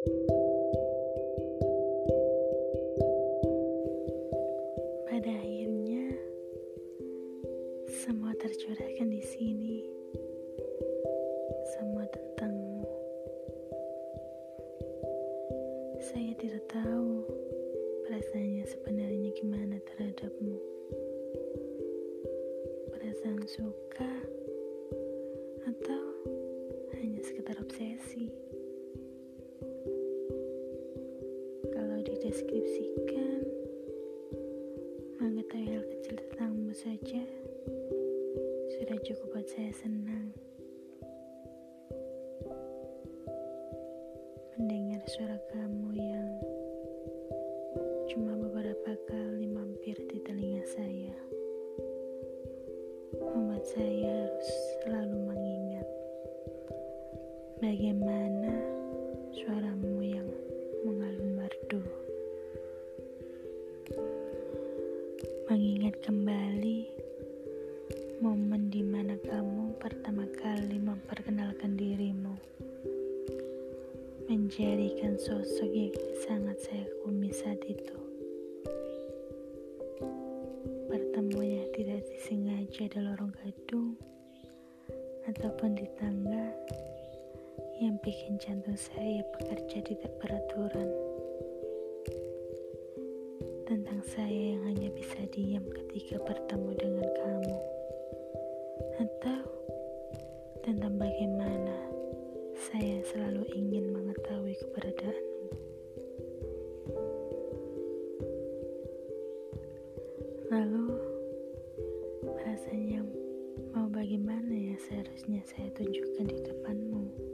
Pada akhirnya, semua tercurahkan di sini. Semua tentangmu. Saya tidak tahu perasaannya sebenarnya gimana terhadapmu. Perasaan suka atau hanya sekedar obsesi? Kalau dideskripsikan, mengetahui hal kecil tentangmu saja sudah cukup buat saya senang. Mendengar suara kamu yang cuma beberapa kali mampir di telinga saya, membuat saya harus selalu mengingat bagaimana suaramu Mengingat kembali momen di mana kamu pertama kali memperkenalkan dirimu, menjadikan sosok yang sangat saya kagumi saat itu. Pertemuannya tidak disengaja di lorong gedung ataupun di tangga yang bikin jantung saya bekerja tidak beraturan tentang saya yang hanya bisa diam ketika bertemu dengan kamu, atau tentang bagaimana saya selalu ingin mengetahui keberadaanmu. Lalu, rasanya mau bagaimana ya seharusnya saya tunjukkan di depanmu?